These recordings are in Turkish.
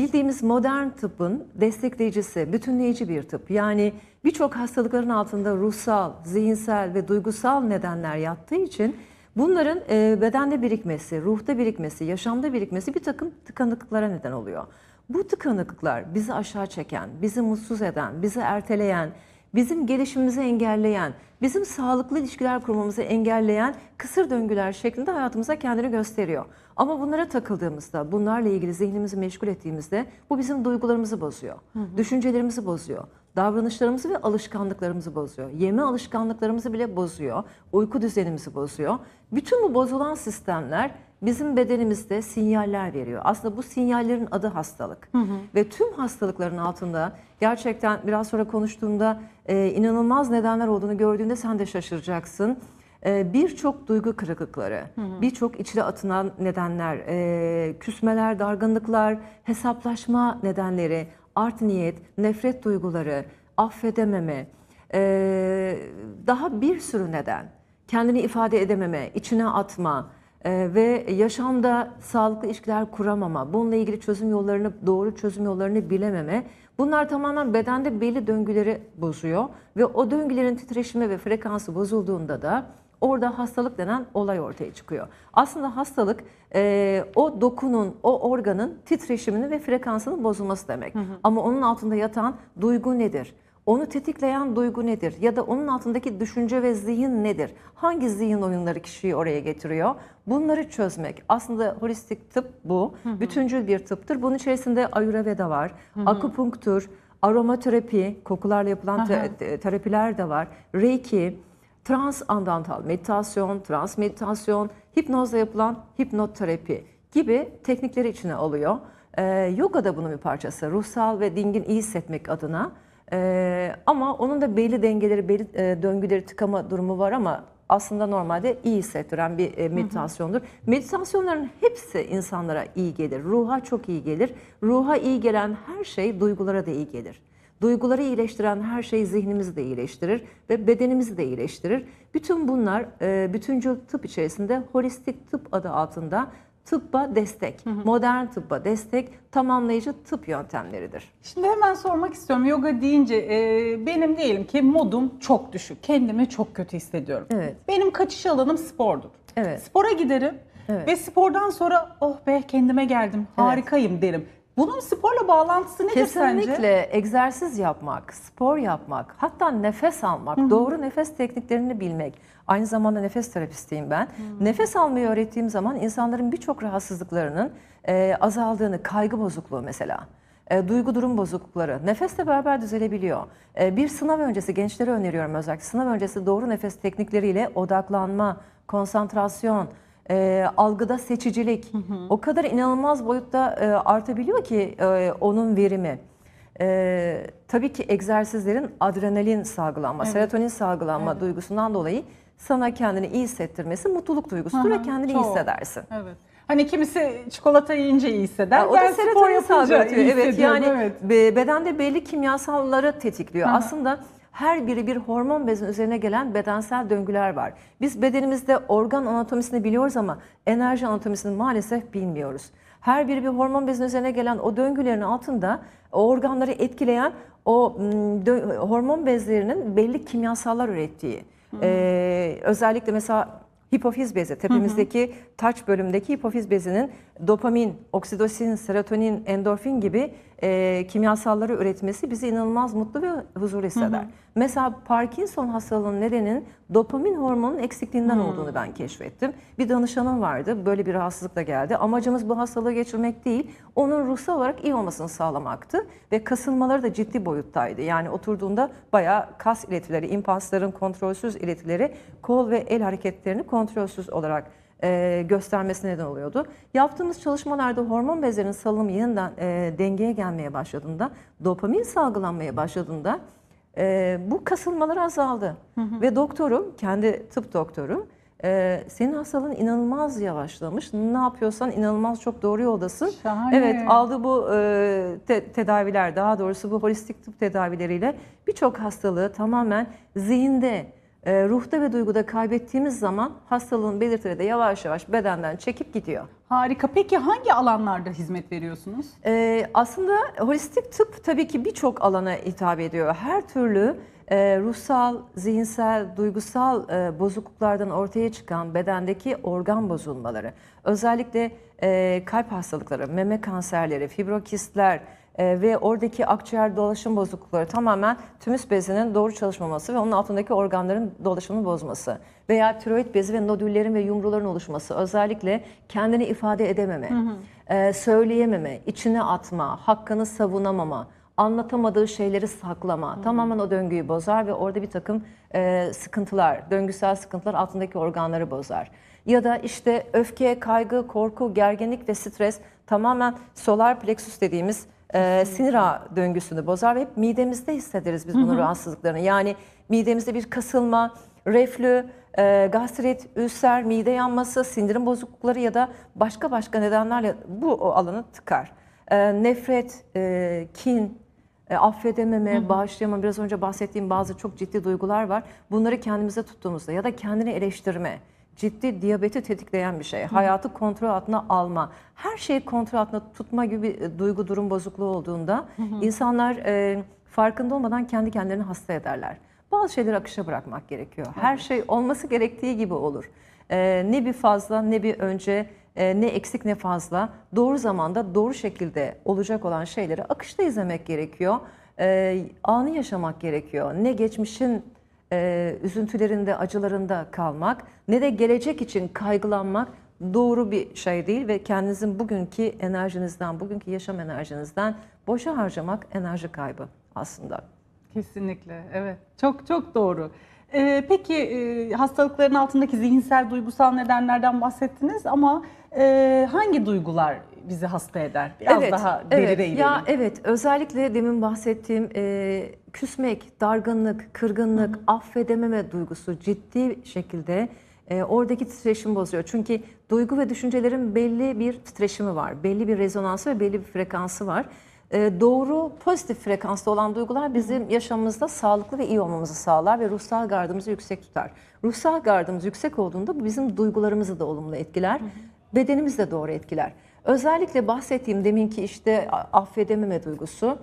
bildiğimiz modern tıbbın destekleyicisi, bütünleyici bir tıp. Yani birçok hastalıkların altında ruhsal, zihinsel ve duygusal nedenler yattığı için bunların e, bedende birikmesi, ruhta birikmesi, yaşamda birikmesi bir takım tıkanıklıklara neden oluyor. Bu tıkanıklıklar bizi aşağı çeken, bizi mutsuz eden, bizi erteleyen, bizim gelişimimizi engelleyen, bizim sağlıklı ilişkiler kurmamızı engelleyen kısır döngüler şeklinde hayatımıza kendini gösteriyor. Ama bunlara takıldığımızda, bunlarla ilgili zihnimizi meşgul ettiğimizde bu bizim duygularımızı bozuyor. Düşüncelerimizi bozuyor. Davranışlarımızı ve alışkanlıklarımızı bozuyor. Yeme alışkanlıklarımızı bile bozuyor. Uyku düzenimizi bozuyor. Bütün bu bozulan sistemler bizim bedenimizde sinyaller veriyor. Aslında bu sinyallerin adı hastalık. Ve tüm hastalıkların altında gerçekten biraz sonra konuştuğumda e, inanılmaz nedenler olduğunu gördüğünde sen de şaşıracaksın. E, birçok duygu kırıklıkları, birçok içine atılan nedenler, e, küsmeler, dargınlıklar, hesaplaşma nedenleri, art niyet, nefret duyguları, affedememe, e, daha bir sürü neden, kendini ifade edememe, içine atma e, ve yaşamda sağlıklı ilişkiler kuramama, bununla ilgili çözüm yollarını, doğru çözüm yollarını bilememe, bunlar tamamen bedende belli döngüleri bozuyor ve o döngülerin titreşimi ve frekansı bozulduğunda da orada hastalık denen olay ortaya çıkıyor. Aslında hastalık e, o dokunun, o organın titreşimini ve frekansının bozulması demek. Ama onun altında yatan duygu nedir? Onu tetikleyen duygu nedir? Ya da onun altındaki düşünce ve zihin nedir? Hangi zihin oyunları kişiyi oraya getiriyor? Bunları çözmek. Aslında holistik tıp bu. Bütüncül bir tıptır. Bunun içerisinde Ayurveda var, akupunktur, aromaterapi, kokularla yapılan te- te- terapiler de var. Reiki, transandantal meditasyon, trans meditasyon, hipnozla yapılan hipnoterapi gibi teknikleri içine alıyor. Ee, yoga da bunun bir parçası. Ruhsal ve dingin iyi hissetmek adına. Ee, ama onun da belli dengeleri, belli e, döngüleri tıkama durumu var ama aslında normalde iyi hissettiren bir e, meditasyondur. Meditasyonların hepsi insanlara iyi gelir. Ruha çok iyi gelir. Ruha iyi gelen her şey duygulara da iyi gelir. Duyguları iyileştiren her şey zihnimizi de iyileştirir ve bedenimizi de iyileştirir. Bütün bunlar e, bütüncül tıp içerisinde holistik tıp adı altında tıbba destek, modern tıbba destek, tamamlayıcı tıp yöntemleridir. Şimdi hemen sormak istiyorum. Yoga deyince e, benim diyelim ki modum çok düşük. Kendimi çok kötü hissediyorum. Evet. Benim kaçış alanım spordur. Evet. Spora giderim Evet. ve spordan sonra oh be kendime geldim, harikayım derim. Bunun sporla bağlantısı nedir sence? Kesinlikle egzersiz yapmak, spor yapmak, hatta nefes almak, doğru nefes tekniklerini bilmek. Aynı zamanda nefes terapistiyim ben. Nefes almayı öğrettiğim zaman insanların birçok rahatsızlıklarının e, azaldığını, kaygı bozukluğu mesela, e, duygu durum bozuklukları nefesle beraber düzelebiliyor. E, bir sınav öncesi gençlere öneriyorum özellikle sınav öncesi doğru nefes teknikleriyle odaklanma, konsantrasyon, e, algıda seçicilik o kadar inanılmaz boyutta e, artabiliyor ki e, onun verimi. E, tabii ki egzersizlerin adrenalin salgılanma, serotonin salgılanma duygusundan dolayı sana kendini iyi hissettirmesi mutluluk duygusudur ve kendini iyi çok. hissedersin. Evet. Hani kimisi çikolata yiyince iyi hisseder. Ya o ben da spor serotonin yapınca iyi Evet yani evet. be- bedende belli kimyasalları tetikliyor. Hı hı. Aslında her biri bir hormon bezinin üzerine gelen bedensel döngüler var. Biz bedenimizde organ anatomisini biliyoruz ama enerji anatomisini maalesef bilmiyoruz. Her biri bir hormon bezinin üzerine gelen o döngülerin altında o organları etkileyen o hormon bezlerinin belli kimyasallar ürettiği. Ee, özellikle mesela hipofiz bezi, tepemizdeki taç bölümündeki hipofiz bezinin dopamin, oksitosin, serotonin, endorfin gibi e, kimyasalları üretmesi bizi inanılmaz mutlu ve huzur hisseder. Mesela Parkinson hastalığının nedeninin dopamin hormonunun eksikliğinden olduğunu ben keşfettim. Bir danışanım vardı, böyle bir rahatsızlıkla geldi. Amacımız bu hastalığı geçirmek değil, onun ruhsal olarak iyi olmasını sağlamaktı. Ve kasılmaları da ciddi boyuttaydı. Yani oturduğunda bayağı kas iletileri, impulsların kontrolsüz iletileri, kol ve el hareketlerini kontrolsüz olarak e, göstermesine neden oluyordu. Yaptığımız çalışmalarda hormon bezlerinin salınımı yeniden e, dengeye gelmeye başladığında, dopamin salgılanmaya başladığında e, bu kasılmalar azaldı. Ve doktorum, kendi tıp doktorum, e, senin hastalığın inanılmaz yavaşlamış. Ne yapıyorsan inanılmaz çok doğru yoldasın. Şahane. Evet, aldığı bu e, te- tedaviler, daha doğrusu bu holistik tıp tedavileriyle birçok hastalığı tamamen zihinde, E, ruhta ve duyguda kaybettiğimiz zaman hastalığın belirtileri de yavaş yavaş bedenden çekip gidiyor. Harika. Peki hangi alanlarda hizmet veriyorsunuz? Ee, aslında holistik tıp tabii ki birçok alana hitap ediyor. Her türlü e, ruhsal, zihinsel, duygusal e, bozukluklardan ortaya çıkan bedendeki organ bozulmaları, özellikle e, kalp hastalıkları, meme kanserleri, fibrokistler e, ve oradaki akciğer dolaşım bozuklukları tamamen tümüs bezinin doğru çalışmaması ve onun altındaki organların dolaşımını bozması veya tiroid bezi ve nodüllerin ve yumruların oluşması, özellikle kendini ifade edememe, e, söyleyememe, içine atma, hakkını savunamama, anlatamadığı şeyleri saklama tamamen o döngüyü bozar ve orada bir takım e, sıkıntılar, döngüsel sıkıntılar altındaki organları bozar. Ya da işte öfke, kaygı, korku, gerginlik ve stres tamamen solar plexus dediğimiz e, sinir ağı döngüsünü bozar ve hep midemizde hissederiz biz bunun rahatsızlıklarını. Yani midemizde bir kasılma, reflü, e, gastrit, ülser, mide yanması, sindirim bozuklukları ya da başka başka nedenlerle bu o alanı tıkar. E, nefret, e, kin, e, affedememe, bağışlayamama, biraz önce bahsettiğim bazı çok ciddi duygular var. Bunları kendimize tuttuğumuzda ya da kendini eleştirme, ciddi diyabeti tetikleyen bir şey. Hayatı kontrol altına alma, her şeyi kontrol altında tutma gibi bir e, duygu durum bozukluğu olduğunda insanlar e, farkında olmadan kendi kendilerini hasta ederler. Bazı şeyleri akışa bırakmak gerekiyor. Her şey olması gerektiği gibi olur. E, ne bir fazla ne bir önce e, ne eksik ne fazla doğru zamanda doğru şekilde olacak olan şeyleri akışta izlemek gerekiyor. E, anı yaşamak gerekiyor. Ne geçmişin e, üzüntülerinde, acılarında kalmak ne de gelecek için kaygılanmak doğru bir şey değil ve kendinizin bugünkü enerjinizden, bugünkü yaşam enerjinizden boşa harcamak enerji kaybı aslında. Kesinlikle. Evet. Çok çok doğru. Ee, peki e, hastalıkların altındaki zihinsel, duygusal nedenlerden bahsettiniz ama e, hangi duygular bizi hasta eder? Biraz daha derine evet. inelim. Ya evet özellikle demin bahsettiğim e, küsmek, dargınlık, kırgınlık, affedememe duygusu ciddi şekilde e, oradaki titreşim bozuyor. Çünkü duygu ve düşüncelerin belli bir titreşimi var, belli bir rezonansı ve belli bir frekansı var. E, doğru pozitif frekansta olan duygular bizim yaşamımızda sağlıklı ve iyi olmamızı sağlar ve ruhsal gardımızı yüksek tutar. Ruhsal gardımız yüksek olduğunda bu bizim duygularımızı da olumlu etkiler, bedenimizi de doğru etkiler. Özellikle bahsettiğim deminki işte affedememe duygusu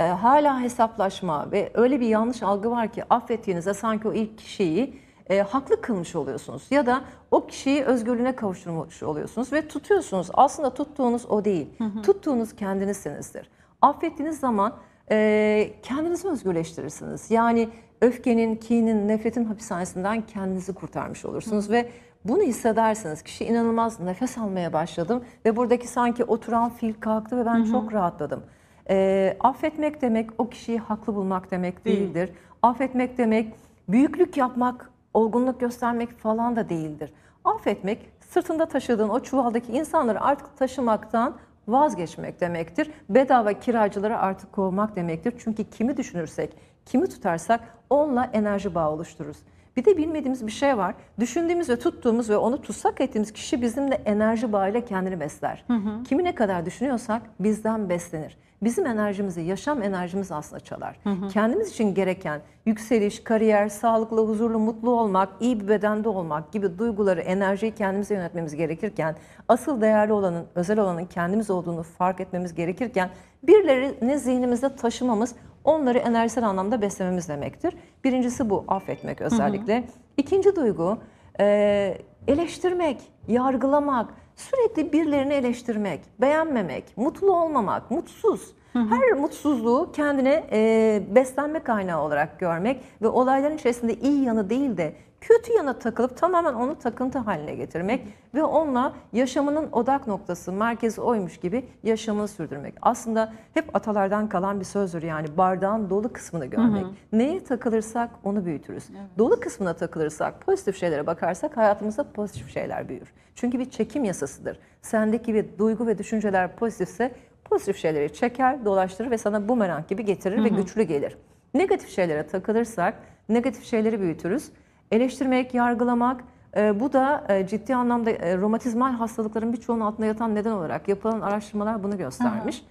e, hala hesaplaşma ve öyle bir yanlış algı var ki affettiğinizde sanki o ilk kişiyi e, haklı kılmış oluyorsunuz ya da o kişiyi özgürlüğüne kavuşturmuş oluyorsunuz ve tutuyorsunuz. Aslında tuttuğunuz o değil. Tuttuğunuz kendinizsinizdir. Affettiğiniz zaman e, kendinizi özgürleştirirsiniz. Yani öfkenin, kinin, nefretin hapishanesinden kendinizi kurtarmış olursunuz ve bunu hissedersiniz. Kişi inanılmaz nefes almaya başladım ve buradaki sanki oturan fil kalktı ve ben çok rahatladım. E, affetmek demek o kişiyi haklı bulmak demek Değil. değildir. Affetmek demek büyüklük yapmak, olgunluk göstermek falan da değildir. Affetmek sırtında taşıdığın o çuvaldaki insanları artık taşımaktan vazgeçmek demektir. Bedava kiracıları artık kovmak demektir. Çünkü kimi düşünürsek, kimi tutarsak onunla enerji bağı oluştururuz. Bir de bilmediğimiz bir şey var. Düşündüğümüz ve tuttuğumuz ve onu tutsak ettiğimiz kişi bizimle enerji bağıyla kendini besler. Kimi ne kadar düşünüyorsak bizden beslenir. Bizim enerjimizi, yaşam enerjimiz aslında çalar. Kendimiz için gereken yükseliş, kariyer, sağlıklı, huzurlu, mutlu olmak, iyi bir bedende olmak gibi duyguları, enerjiyi kendimize yönetmemiz gerekirken, asıl değerli olanın, özel olanın kendimiz olduğunu fark etmemiz gerekirken, birilerini zihnimizde taşımamız, onları enerjisel anlamda beslememiz demektir. Birincisi bu, affetmek özellikle. İkinci duygu, e, eleştirmek, yargılamak, sürekli birilerini eleştirmek, beğenmemek, mutlu olmamak, mutsuz. Her mutsuzluğu kendine e, beslenme kaynağı olarak görmek ve olayların içerisinde iyi yanı değil de kötü yana takılıp tamamen onu takıntı haline getirmek ve onunla yaşamının odak noktası, merkezi oymuş gibi yaşamını sürdürmek. Aslında hep atalardan kalan bir sözdür yani bardağın dolu kısmını görmek. Neye takılırsak onu büyütürüz. Dolu kısmına takılırsak, pozitif şeylere bakarsak hayatımızda pozitif şeyler büyür. Çünkü bir çekim yasasıdır. Sendeki bir duygu ve düşünceler pozitifse pozitif şeyleri çeker, dolaştırır ve sana bumerang gibi getirir ve güçlü gelir. Negatif şeylere takılırsak negatif şeyleri büyütürüz. Eleştirmek, yargılamak e, bu da e, ciddi anlamda e, romatizmal hastalıkların birçoğunun altında yatan neden olarak yapılan araştırmalar bunu göstermiş.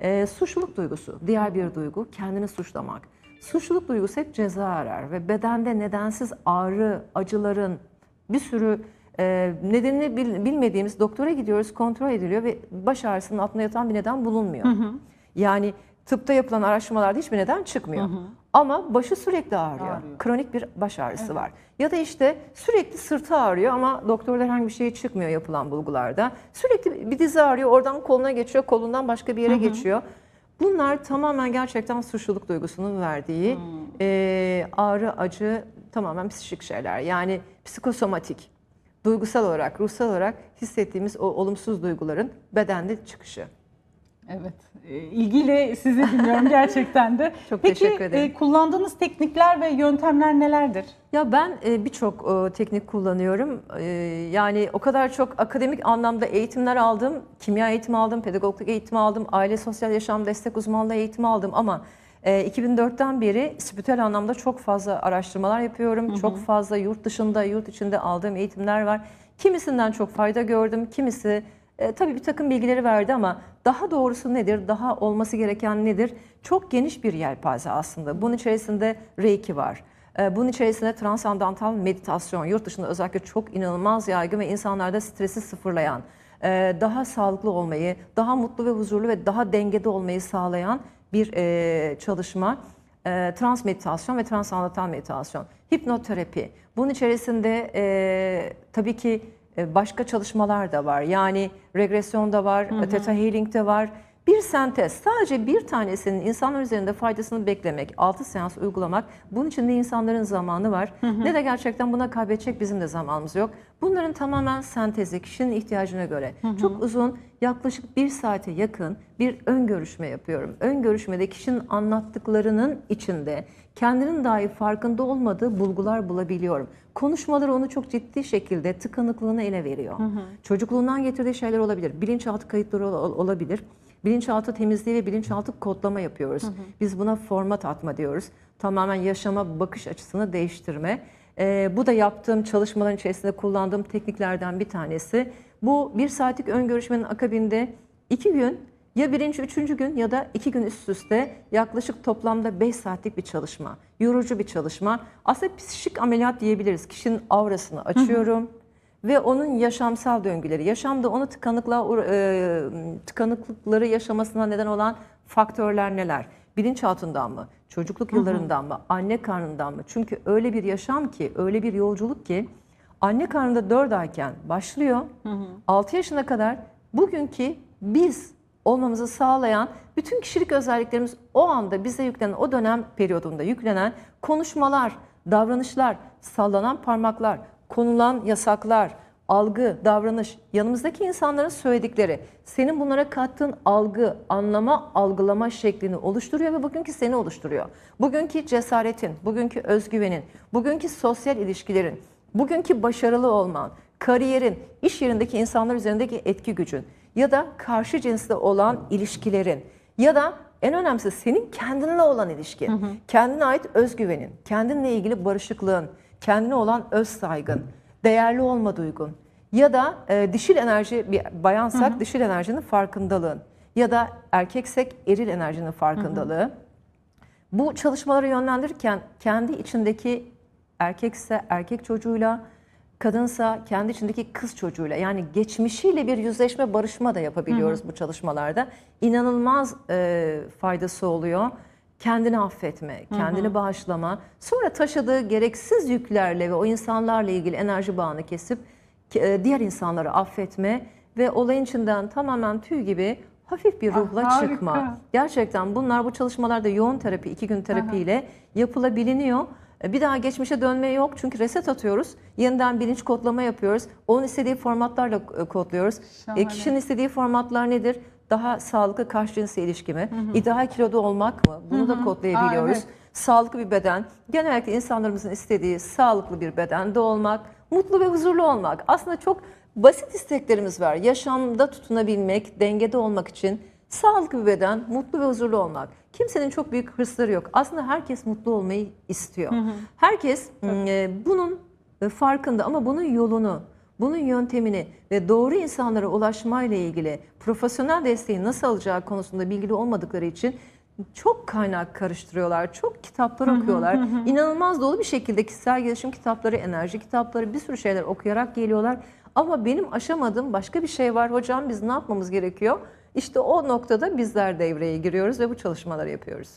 E, suçluluk duygusu, diğer bir duygu, kendini suçlamak. suçluluk duygusu hep ceza arar ve bedende nedensiz ağrı, acıların bir sürü e, nedenini bil- bilmediğimiz doktora gidiyoruz, kontrol ediliyor ve baş ağrısının altında yatan bir neden bulunmuyor. Yani tıpta yapılan araştırmalarda hiçbir neden çıkmıyor. Ama başı sürekli ağrıyor. Ağrıyor. Kronik bir baş ağrısı var. Ya da işte sürekli sırtı ağrıyor ama doktorda herhangi bir şey çıkmıyor yapılan bulgularda. Sürekli bir dizi ağrıyor, oradan koluna geçiyor, kolundan başka bir yere geçiyor. Bunlar tamamen gerçekten suçluluk duygusunun verdiği e, ağrı, acı tamamen psikik şeyler. Yani psikosomatik, duygusal olarak, ruhsal olarak hissettiğimiz o olumsuz duyguların bedende çıkışı. Evet. e, ilgiyle sizi dinliyorum gerçekten de. Çok Peki, teşekkür ederim. e, kullandığınız teknikler ve yöntemler nelerdir? Ya ben e, birçok teknik kullanıyorum. E, yani o kadar çok akademik anlamda eğitimler aldım. Kimya eğitimi aldım, pedagogluk eğitimi aldım, aile sosyal yaşam destek uzmanlığı eğitimi aldım ama e, 2004'ten beri spiritüel anlamda çok fazla araştırmalar yapıyorum. Çok fazla yurt dışında, yurt içinde aldığım eğitimler var. Kimisinden çok fayda gördüm, kimisi e, tabii bir takım bilgileri verdi ama daha doğrusu nedir, daha olması gereken nedir? Çok geniş bir yelpaze aslında. Bunun içerisinde Reiki var. Ee, Bunun içerisinde transandantal meditasyon, yurt dışında özellikle çok inanılmaz yaygın ve insanlarda stresi sıfırlayan, e, daha sağlıklı olmayı, daha mutlu ve huzurlu ve daha dengede olmayı sağlayan bir e, çalışma. E, Trans meditasyon ve transandantal meditasyon, hipnoterapi. Bunun içerisinde e, tabii ki e, başka çalışmalar da var. Yani regresyon da var, theta healing de var. Bir sentez, sadece bir tanesinin insanlar üzerinde faydasını beklemek, 6 seans uygulamak, bunun için de insanların zamanı var. Ne de gerçekten buna kaybedecek bizim de zamanımız yok. Bunların tamamen sentezi, kişinin ihtiyacına göre. Çok uzun, yaklaşık bir saate yakın bir ön görüşme yapıyorum. Ön görüşmede kişinin anlattıklarının içinde kendinin dahi farkında olmadığı bulgular bulabiliyorum. Konuşmaları onu çok ciddi şekilde tıkanıklığını ele veriyor. Çocukluğundan getirdiği şeyler olabilir, bilinçaltı kayıtları ol- olabilir. Bilinçaltı temizliği ve bilinçaltı kodlama yapıyoruz. Biz buna format atma diyoruz. Tamamen yaşama bakış açısını değiştirme. Ee, bu da yaptığım çalışmaların içerisinde kullandığım tekniklerden bir tanesi. Bu bir saatlik ön görüşmenin akabinde iki gün ya birinci, üçüncü gün ya da iki gün üst üste yaklaşık toplamda 5 saatlik bir çalışma. Yorucu bir çalışma. Aslında psikik ameliyat diyebiliriz. Kişinin aurasını açıyorum ve onun yaşamsal döngüleri, yaşamda onu tıkanıklığa, e, tıkanıklıkları yaşamasına neden olan faktörler neler? Bilinçaltından mı? Çocukluk yıllarından mı? Anne karnından mı? Çünkü öyle bir yaşam ki, öyle bir yolculuk ki anne karnında 4 ayken başlıyor. 6 yaşına kadar bugünkü biz olmamızı sağlayan bütün kişilik özelliklerimiz o anda bize yüklenen, o dönem periyodunda yüklenen konuşmalar, davranışlar, sallanan parmaklar, konulan yasaklar, algı, davranış, yanımızdaki insanların söyledikleri, senin bunlara kattığın algı, anlama, algılama şeklini oluşturuyor ve bugünkü seni oluşturuyor. Bugünkü cesaretin, bugünkü özgüvenin, bugünkü sosyal ilişkilerin, bugünkü başarılı olman, kariyerin, iş yerindeki insanlar üzerindeki etki gücün ya da karşı cinsle olan ilişkilerin ya da en önemlisi senin kendinle olan ilişkin, kendine ait özgüvenin, kendinle ilgili barışıklığın, kendine olan öz saygın, değerli olma duygun ya da e, dişil enerji bir bayansak dişil enerjinin farkındalığın ya da erkeksek eril enerjinin farkındalığı. Bu çalışmaları yönlendirirken kendi içindeki erkekse erkek çocuğuyla, kadınsa kendi içindeki kız çocuğuyla yani geçmişiyle bir yüzleşme, barışma da yapabiliyoruz bu çalışmalarda. İnanılmaz e, faydası oluyor. Kendini affetme, kendini bağışlama, sonra taşıdığı gereksiz yüklerle ve o insanlarla ilgili enerji bağını kesip e, diğer insanları affetme ve olayın içinden tamamen tüy gibi hafif bir Ah, ruhla harika. çıkma. Gerçekten bunlar bu çalışmalarda yoğun terapi, iki gün terapiyle yapılabiliniyor. E, Bir daha geçmişe dönme yok çünkü reset atıyoruz. Yeniden bilinç kodlama yapıyoruz. Onun istediği formatlarla e, kodluyoruz. Şahane. E, kişinin istediği formatlar nedir? Daha sağlıklı karşı cinsel ilişki mi? İdeal kiloda olmak mı? Bunu da kodlayabiliyoruz. Aa, evet. Sağlıklı bir beden. Genellikle insanlarımızın istediği sağlıklı bir bedende olmak, mutlu ve huzurlu olmak. Aslında çok basit isteklerimiz var. Yaşamda tutunabilmek, dengede olmak için sağlıklı bir beden, mutlu ve huzurlu olmak. Kimsenin çok büyük hırsları yok. Aslında herkes mutlu olmayı istiyor. Herkes e, bunun farkında ama bunun yolunu, bunun yöntemini ve doğru insanlara ulaşmayla ilgili profesyonel desteği nasıl alacağı konusunda bilgili olmadıkları için çok kaynak karıştırıyorlar, çok kitaplar okuyorlar. İnanılmaz dolu bir şekilde kişisel gelişim kitapları, enerji kitapları, bir sürü şeyler okuyarak geliyorlar. Ama benim aşamadığım başka bir şey var. Hocam biz ne yapmamız gerekiyor? İşte o noktada bizler devreye giriyoruz ve bu çalışmaları yapıyoruz.